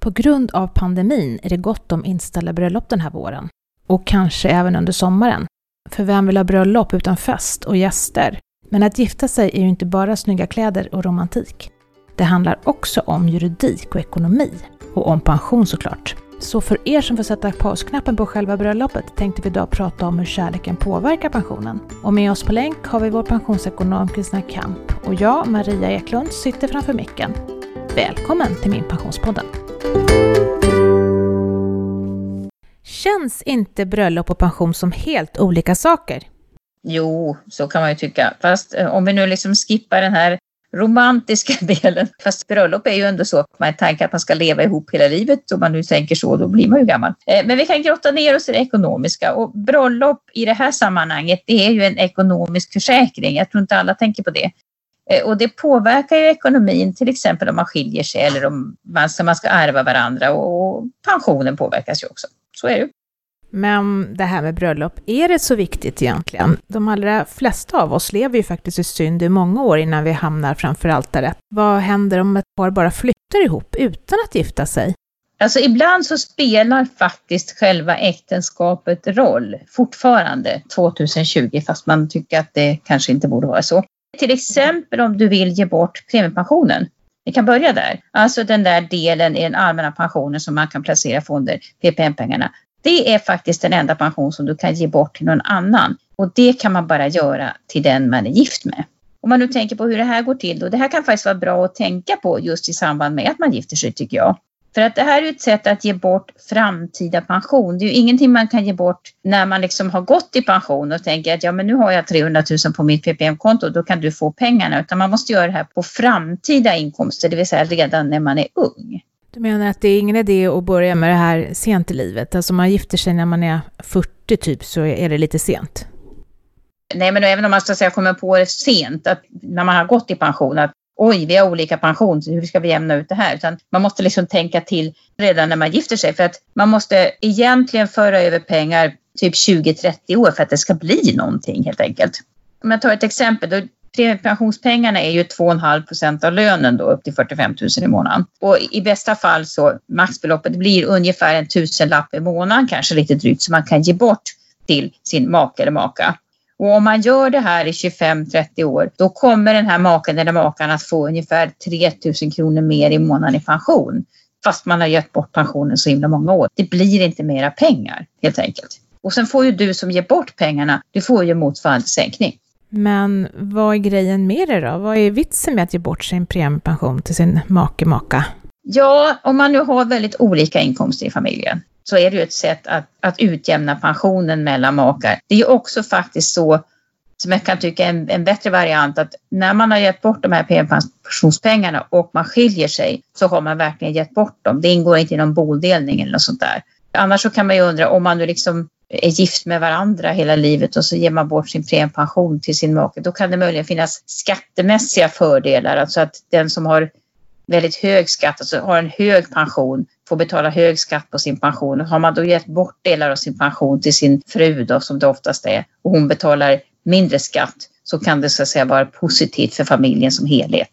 På grund av pandemin är det gott om inställda bröllop den här våren. Och kanske även under sommaren. För vem vill ha bröllop utan fest och gäster? Men att gifta sig är ju inte bara snygga kläder och romantik. Det handlar också om juridik och ekonomi. Och om pension såklart. Så för er som får sätta pausknappen på själva bröllopet tänkte vi idag prata om hur kärleken påverkar pensionen. Och med oss på länk har vi vår pensionsekonom Kristina Kamp och jag, Maria Eklund, sitter framför micken. Välkommen till min Pensionspodden! Känns inte bröllop och pension som helt olika saker? Jo, så kan man ju tycka. Fast eh, om vi nu liksom skippar den här romantiska delen. Fast bröllop är ju ändå så att man tänker tanken att man ska leva ihop hela livet. Om man nu tänker så, då blir man ju gammal. Eh, men vi kan grotta ner oss i det ekonomiska och bröllop i det här sammanhanget, det är ju en ekonomisk försäkring. Jag tror inte alla tänker på det. Eh, och det påverkar ju ekonomin, till exempel om man skiljer sig eller om man ska, man ska ärva varandra och pensionen påverkas ju också. Så är det. Men det här med bröllop, är det så viktigt egentligen? De allra flesta av oss lever ju faktiskt i synd i många år innan vi hamnar framför altaret. Vad händer om ett par bara flyttar ihop utan att gifta sig? Alltså ibland så spelar faktiskt själva äktenskapet roll fortfarande 2020 fast man tycker att det kanske inte borde vara så. Till exempel om du vill ge bort premiepensionen. Vi kan börja där. Alltså den där delen i den allmänna pensionen som man kan placera fonder, PPM-pengarna. Det är faktiskt den enda pension som du kan ge bort till någon annan och det kan man bara göra till den man är gift med. Om man nu tänker på hur det här går till då, det här kan faktiskt vara bra att tänka på just i samband med att man gifter sig tycker jag. För att det här är ett sätt att ge bort framtida pension. Det är ju ingenting man kan ge bort när man liksom har gått i pension och tänker att ja men nu har jag 300 000 på mitt PPM-konto, då kan du få pengarna. Utan man måste göra det här på framtida inkomster, det vill säga redan när man är ung. Du menar att det är ingen idé att börja med det här sent i livet? Alltså man gifter sig när man är 40 typ så är det lite sent? Nej, men även om man ska säga kommer på det sent, att när man har gått i pension, att oj, vi har olika pension, hur ska vi jämna ut det här? Utan man måste liksom tänka till redan när man gifter sig för att man måste egentligen föra över pengar typ 20-30 år för att det ska bli någonting helt enkelt. Om jag tar ett exempel, då Premiepensionspengarna är ju 2,5 procent av lönen då upp till 45 000 i månaden. Och i bästa fall så maxbeloppet blir ungefär en tusenlapp i månaden, kanske lite drygt, som man kan ge bort till sin make eller maka. Och om man gör det här i 25-30 år, då kommer den här maken eller makan att få ungefär 3 000 kronor mer i månaden i pension. Fast man har gett bort pensionen så himla många år. Det blir inte mera pengar helt enkelt. Och sen får ju du som ger bort pengarna, du får ju motsvarande sänkning. Men vad är grejen med det då? Vad är vitsen med att ge bort sin premiepension till sin make, maka? Ja, om man nu har väldigt olika inkomster i familjen så är det ju ett sätt att, att utjämna pensionen mellan makar. Det är ju också faktiskt så som jag kan tycka är en, en bättre variant att när man har gett bort de här premiepensionspengarna och man skiljer sig så har man verkligen gett bort dem. Det ingår inte i någon bodelning eller något sånt där. Annars så kan man ju undra om man nu liksom är gift med varandra hela livet och så ger man bort sin premiepension till sin make, då kan det möjligen finnas skattemässiga fördelar, alltså att den som har väldigt hög skatt, alltså har en hög pension, får betala hög skatt på sin pension. Har man då gett bort delar av sin pension till sin fru då, som det oftast är, och hon betalar mindre skatt, så kan det så att säga vara positivt för familjen som helhet.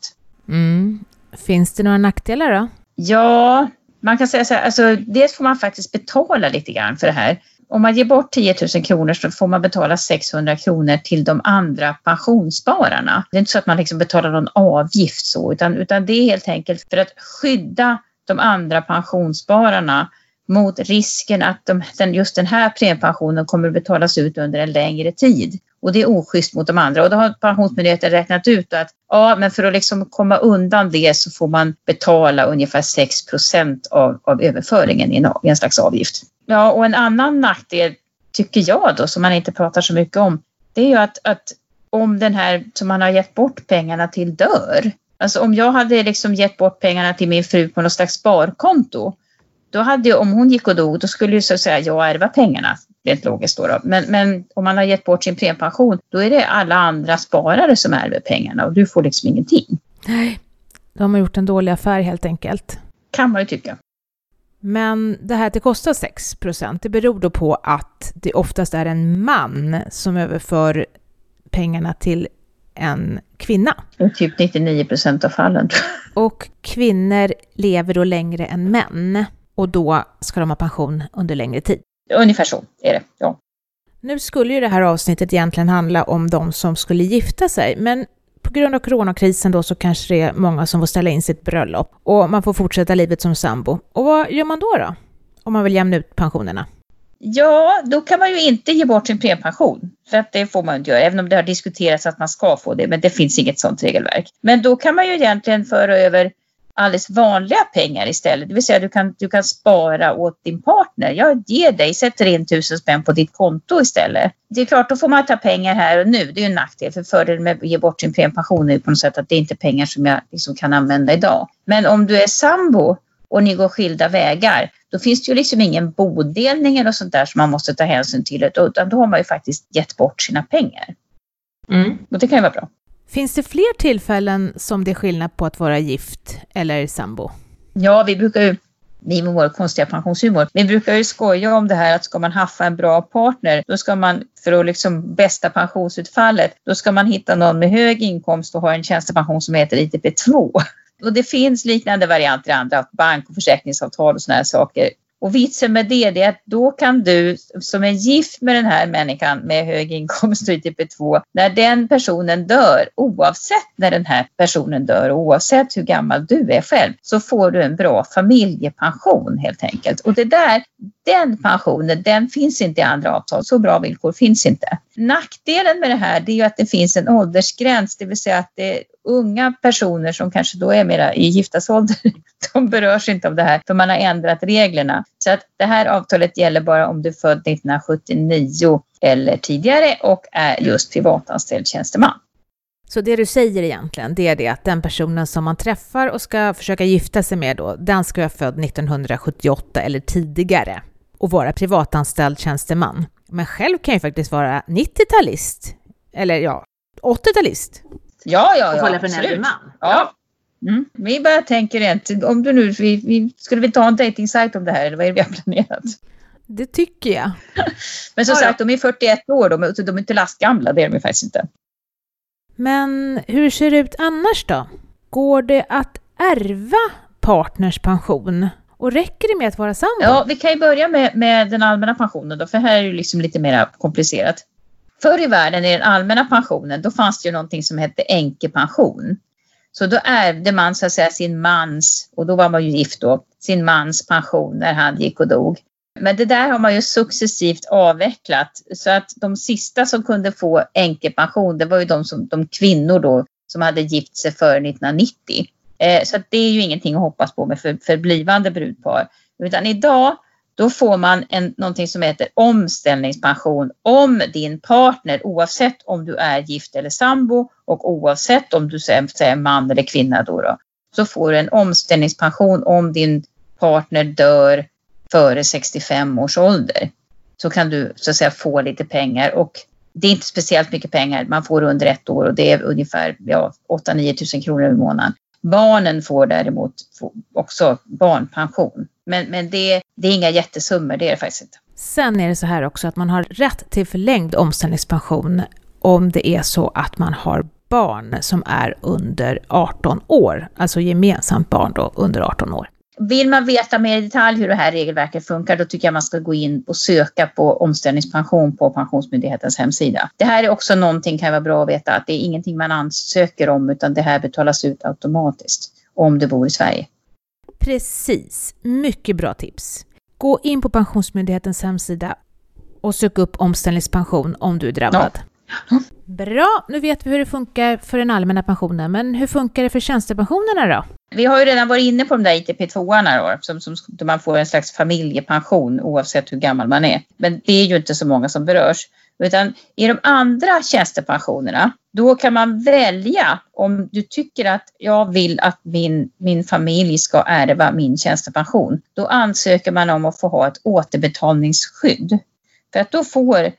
Mm. Finns det några nackdelar då? Ja, man kan säga så här, alltså dels får man faktiskt betala lite grann för det här om man ger bort 10 000 kronor så får man betala 600 kronor till de andra pensionsspararna. Det är inte så att man liksom betalar någon avgift så, utan, utan det är helt enkelt för att skydda de andra pensionsspararna mot risken att de, den, just den här premiepensionen kommer att betalas ut under en längre tid. Och det är oschysst mot de andra. Och då har Pensionsmyndigheten räknat ut att ja, men för att liksom komma undan det så får man betala ungefär 6 av, av överföringen i en, i en slags avgift. Ja, och en annan nackdel tycker jag då, som man inte pratar så mycket om, det är ju att, att om den här som man har gett bort pengarna till dör. Alltså om jag hade liksom gett bort pengarna till min fru på något slags sparkonto, då hade om hon gick och dog, då skulle ju så att säga jag ärva pengarna rent logiskt då. då. Men, men om man har gett bort sin premiepension, då är det alla andra sparare som ärver pengarna och du får liksom ingenting. Nej, de har gjort en dålig affär helt enkelt. Kan man ju tycka. Men det här att det kostar 6% det beror då på att det oftast är en man som överför pengarna till en kvinna. I typ 99 procent av fallen. Och kvinnor lever då längre än män och då ska de ha pension under längre tid. Ungefär så är det, ja. Nu skulle ju det här avsnittet egentligen handla om de som skulle gifta sig, men på grund av coronakrisen då så kanske det är många som får ställa in sitt bröllop och man får fortsätta livet som sambo. Och vad gör man då då? Om man vill jämna ut pensionerna? Ja, då kan man ju inte ge bort sin premiepension. För att det får man inte göra, även om det har diskuterats att man ska få det. Men det finns inget sådant regelverk. Men då kan man ju egentligen föra över alldeles vanliga pengar istället. Det vill säga du kan, du kan spara åt din partner. Jag ger dig, sätter in tusen spänn på ditt konto istället. Det är klart, då får man ta pengar här och nu. Det är ju en nackdel. För fördelen med att ge bort sin premiepension är på något sätt att det är inte pengar som jag liksom kan använda idag. Men om du är sambo och ni går skilda vägar, då finns det ju liksom ingen bodelning eller sånt där som man måste ta hänsyn till, utan då har man ju faktiskt gett bort sina pengar. Mm. Och det kan ju vara bra. Finns det fler tillfällen som det är skillnad på att vara gift eller sambo? Ja, vi brukar ju, vi med vår konstiga pensionshumor, vi brukar ju skoja om det här att ska man haffa en bra partner, då ska man för att liksom bästa pensionsutfallet, då ska man hitta någon med hög inkomst och ha en tjänstepension som heter ITP2. Och det finns liknande varianter i andra bank och försäkringsavtal och sådana här saker. Och vitsen med det är att då kan du som är gift med den här människan med hög inkomst och ITP2, när den personen dör, oavsett när den här personen dör, och oavsett hur gammal du är själv, så får du en bra familjepension helt enkelt. Och det där, den pensionen, den finns inte i andra avtal. Så bra villkor finns inte. Nackdelen med det här det är ju att det finns en åldersgräns, det vill säga att det är unga personer som kanske då är mera i giftasålder, de berörs inte av det här för man har ändrat reglerna. Så att det här avtalet gäller bara om du är född 1979 eller tidigare och är just privatanställd tjänsteman. Så det du säger egentligen, det är det att den personen som man träffar och ska försöka gifta sig med då, den ska vara född 1978 eller tidigare och vara privatanställd tjänsteman. Men själv kan jag faktiskt vara 90-talist, eller ja, 80-talist. Ja, ja, ja. Och hålla för en äldre man. Ja. Mm. Vi bara tänker rent, om du nu, vi, vi, skulle vi ta en dejtingsajt om det här eller vad är det vi har planerat? Det tycker jag. Men som ja, sagt, de är 41 år, de, de är inte lastgamla, det är de faktiskt inte. Men hur ser det ut annars då? Går det att ärva partners pension? Och räcker det med att vara sambo? Ja, vi kan ju börja med, med den allmänna pensionen då, för här är det liksom lite mer komplicerat. Förr i världen i den allmänna pensionen, då fanns det ju någonting som hette änkepension. Så då ärvde man så att säga sin mans, och då var man ju gift då, sin mans pension när han gick och dog. Men det där har man ju successivt avvecklat så att de sista som kunde få änkepension, det var ju de, som, de kvinnor då som hade gift sig före 1990. Eh, så det är ju ingenting att hoppas på med för, för blivande brudpar. Utan idag då får man en, någonting som heter omställningspension om din partner, oavsett om du är gift eller sambo och oavsett om du är man eller kvinna då, då så får du en omställningspension om din partner dör före 65 års ålder. Så kan du så att säga få lite pengar och det är inte speciellt mycket pengar man får under ett år och det är ungefär ja, 8-9 000 kronor i månaden. Barnen får däremot också barnpension. Men, men det, det är inga jättesummor, det är det faktiskt inte. Sen är det så här också att man har rätt till förlängd omställningspension om det är så att man har barn som är under 18 år, alltså gemensamt barn då under 18 år. Vill man veta mer i detalj hur det här regelverket funkar, då tycker jag man ska gå in och söka på omställningspension på Pensionsmyndighetens hemsida. Det här är också någonting kan vara bra att veta, att det är ingenting man ansöker om, utan det här betalas ut automatiskt om du bor i Sverige. Precis, mycket bra tips. Gå in på Pensionsmyndighetens hemsida och sök upp omställningspension om du är drabbad. Ja. Bra, nu vet vi hur det funkar för den allmänna pensionen, men hur funkar det för tjänstepensionerna då? Vi har ju redan varit inne på de där ITP2-arna som, som, där man får en slags familjepension oavsett hur gammal man är. Men det är ju inte så många som berörs. Utan i de andra tjänstepensionerna, då kan man välja om du tycker att jag vill att min, min familj ska ärva min tjänstepension. Då ansöker man om att få ha ett återbetalningsskydd. För att då får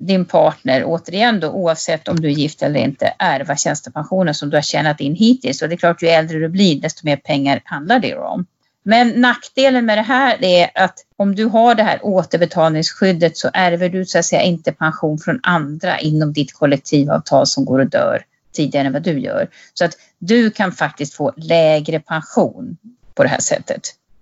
din partner, återigen då oavsett om du är gift eller inte, ärva tjänstepensionen som du har tjänat in hittills. Och det är klart, ju äldre du blir, desto mer pengar handlar det om. Men nackdelen med det här är att om du har det här återbetalningsskyddet så ärver du så att säga inte pension från andra inom ditt kollektivavtal som går och dör. tidigare än vad du gör. Så att du kan faktiskt få lägre pension på det här sättet.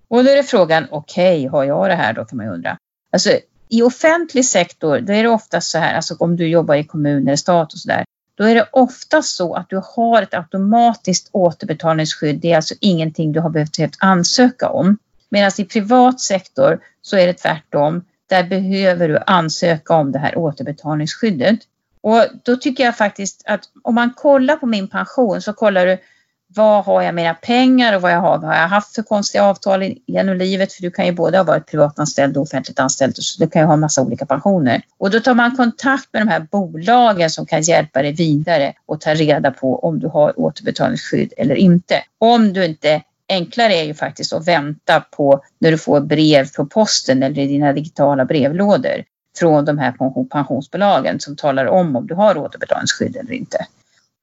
Och då är det frågan, okej, okay, har jag det här då kan man ju undra. Alltså i offentlig sektor, då är det oftast så här, alltså om du jobbar i kommun eller stat och så där, då är det ofta så att du har ett automatiskt återbetalningsskydd. Det är alltså ingenting du har behövt ansöka om. Medan i privat sektor så är det tvärtom. Där behöver du ansöka om det här återbetalningsskyddet. Och då tycker jag faktiskt att om man kollar på min pension så kollar du vad har jag mina pengar och vad jag har, vad har jag haft för konstiga avtal genom livet? För du kan ju både ha varit privatanställd och offentligt anställd så du kan ju ha en massa olika pensioner. Och då tar man kontakt med de här bolagen som kan hjälpa dig vidare och ta reda på om du har återbetalningsskydd eller inte. Om du inte Enklare är ju faktiskt att vänta på när du får brev på posten eller i dina digitala brevlådor från de här pensionsbolagen som talar om om du har återbetalningsskydd eller inte.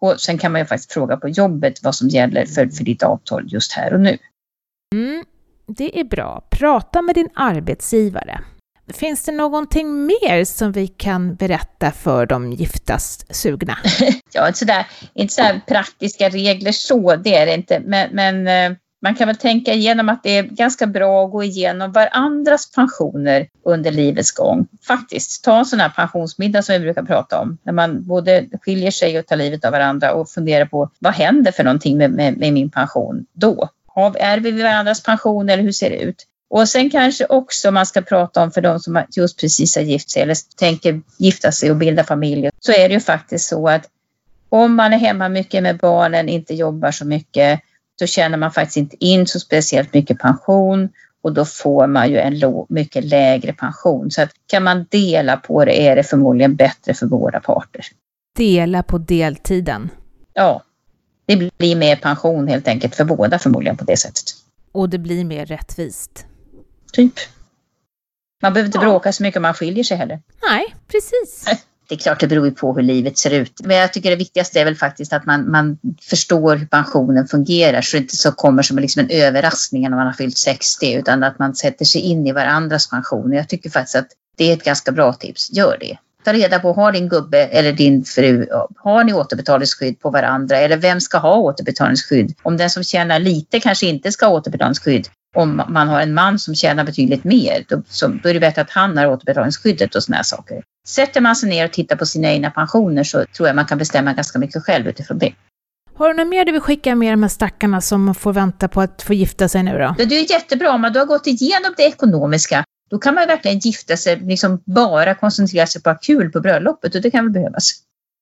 Och sen kan man ju faktiskt fråga på jobbet vad som gäller för, för ditt avtal just här och nu. Mm, det är bra. Prata med din arbetsgivare. Finns det någonting mer som vi kan berätta för de giftast sugna? ja, sådär, inte sådär praktiska regler så, det är det inte. Men, men eh, man kan väl tänka igenom att det är ganska bra att gå igenom varandras pensioner under livets gång. Faktiskt, ta en sån här pensionsmiddag som vi brukar prata om, när man både skiljer sig och tar livet av varandra och funderar på vad händer för någonting med, med, med min pension då? Är vi vid varandras pension eller hur ser det ut? Och sen kanske också man ska prata om för de som just precis har gift sig eller tänker gifta sig och bilda familj, så är det ju faktiskt så att om man är hemma mycket med barnen, inte jobbar så mycket, så tjänar man faktiskt inte in så speciellt mycket pension och då får man ju en mycket lägre pension. Så att kan man dela på det är det förmodligen bättre för båda parter. Dela på deltiden? Ja, det blir mer pension helt enkelt för båda förmodligen på det sättet. Och det blir mer rättvist? Typ. Man behöver inte ja. bråka så mycket om man skiljer sig heller. Nej, precis. Det är klart det beror ju på hur livet ser ut. Men jag tycker det viktigaste är väl faktiskt att man, man förstår hur pensionen fungerar så det inte så kommer som liksom en överraskning när man har fyllt 60 utan att man sätter sig in i varandras pensioner. Jag tycker faktiskt att det är ett ganska bra tips. Gör det. Ta reda på, har din gubbe eller din fru, har ni återbetalningsskydd på varandra? Eller vem ska ha återbetalningsskydd? Om den som tjänar lite kanske inte ska ha återbetalningsskydd, om man har en man som tjänar betydligt mer, då, så, då är det bättre att han har återbetalningsskyddet och sådana här saker. Sätter man sig ner och tittar på sina egna pensioner så tror jag man kan bestämma ganska mycket själv utifrån det. Har du något mer du vill skicka med de här stackarna som får vänta på att få gifta sig nu då? Det är jättebra om du har gått igenom det ekonomiska. Då kan man verkligen gifta sig, liksom bara koncentrera sig på att ha kul på bröllopet och det kan väl behövas.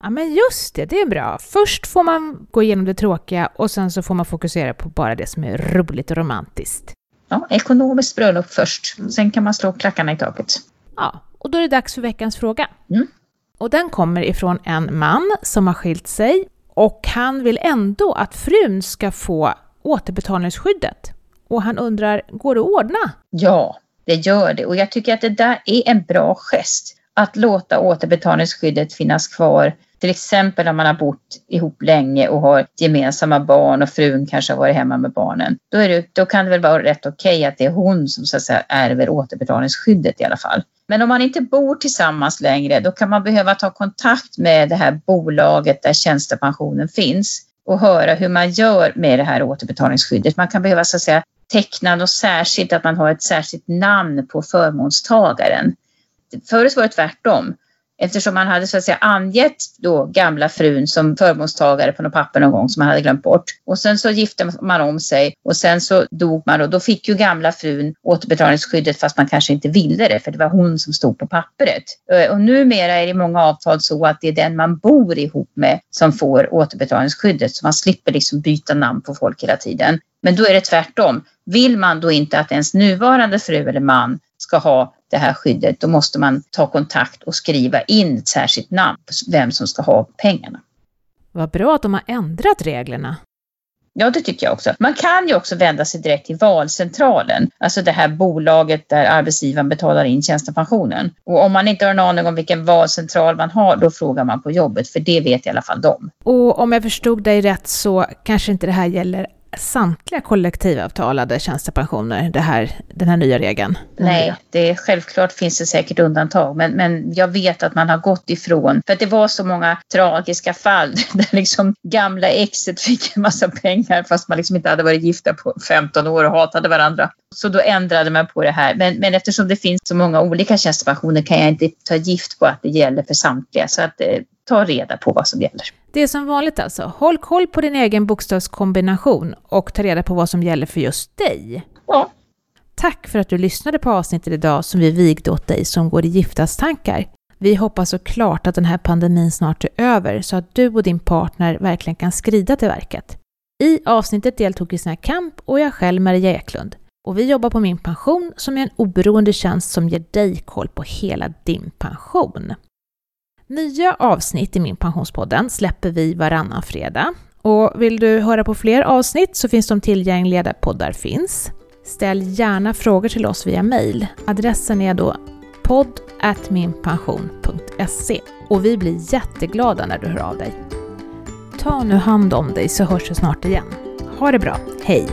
Ja men just det, det är bra. Först får man gå igenom det tråkiga och sen så får man fokusera på bara det som är roligt och romantiskt. Ja, ekonomiskt bröllop först. Sen kan man slå klackarna i taket. Ja, och då är det dags för veckans fråga. Mm. Och den kommer ifrån en man som har skilt sig och han vill ändå att frun ska få återbetalningsskyddet. Och han undrar, går det att ordna? Ja, det gör det. Och jag tycker att det där är en bra gest. Att låta återbetalningsskyddet finnas kvar till exempel om man har bott ihop länge och har gemensamma barn och frun kanske har varit hemma med barnen. Då, är det, då kan det väl vara rätt okej okay att det är hon som så att säga ärver återbetalningsskyddet i alla fall. Men om man inte bor tillsammans längre, då kan man behöva ta kontakt med det här bolaget där tjänstepensionen finns och höra hur man gör med det här återbetalningsskyddet. Man kan behöva så att säga teckna något särskilt, att man har ett särskilt namn på förmånstagaren. Förut var det tvärtom eftersom man hade så att säga angett då gamla frun som förmånstagare på något papper någon gång som man hade glömt bort. Och sen så gifte man om sig och sen så dog man och då fick ju gamla frun återbetalningsskyddet fast man kanske inte ville det för det var hon som stod på pappret. Eh, och numera är det i många avtal så att det är den man bor ihop med som får återbetalningsskyddet så man slipper liksom byta namn på folk hela tiden. Men då är det tvärtom. Vill man då inte att ens nuvarande fru eller man ska ha det här skyddet, då måste man ta kontakt och skriva in ett särskilt namn på vem som ska ha pengarna. Vad bra att de har ändrat reglerna. Ja, det tycker jag också. Man kan ju också vända sig direkt till valcentralen, alltså det här bolaget där arbetsgivaren betalar in tjänstepensionen. Och om man inte har en aning om vilken valcentral man har, då frågar man på jobbet, för det vet i alla fall de. Och om jag förstod dig rätt så kanske inte det här gäller samtliga kollektivavtalade tjänstepensioner, det här, den här nya regeln? Nej, det är, självklart finns det säkert undantag, men, men jag vet att man har gått ifrån, för att det var så många tragiska fall där liksom gamla exet fick en massa pengar fast man liksom inte hade varit gifta på 15 år och hatade varandra. Så då ändrade man på det här. Men, men eftersom det finns så många olika tjänstepensioner kan jag inte ta gift på att det gäller för samtliga. Så att eh, ta reda på vad som gäller. Det är som vanligt alltså. Håll koll på din egen bokstavskombination och ta reda på vad som gäller för just dig. Ja. Tack för att du lyssnade på avsnittet idag som vi vigde åt dig som går i giftastankar. Vi hoppas såklart att den här pandemin snart är över så att du och din partner verkligen kan skrida till verket. I avsnittet deltog Kristina Kamp och jag själv Maria Eklund. Och vi jobbar på Min Pension som är en oberoende tjänst som ger dig koll på hela din pension. Nya avsnitt i Min Pensionspodden släpper vi varannan fredag. Och vill du höra på fler avsnitt så finns de tillgängliga där poddar finns. Ställ gärna frågor till oss via mail. Adressen är då podd.minpension.se och vi blir jätteglada när du hör av dig. Ta nu hand om dig så hörs vi snart igen. Ha det bra, hej!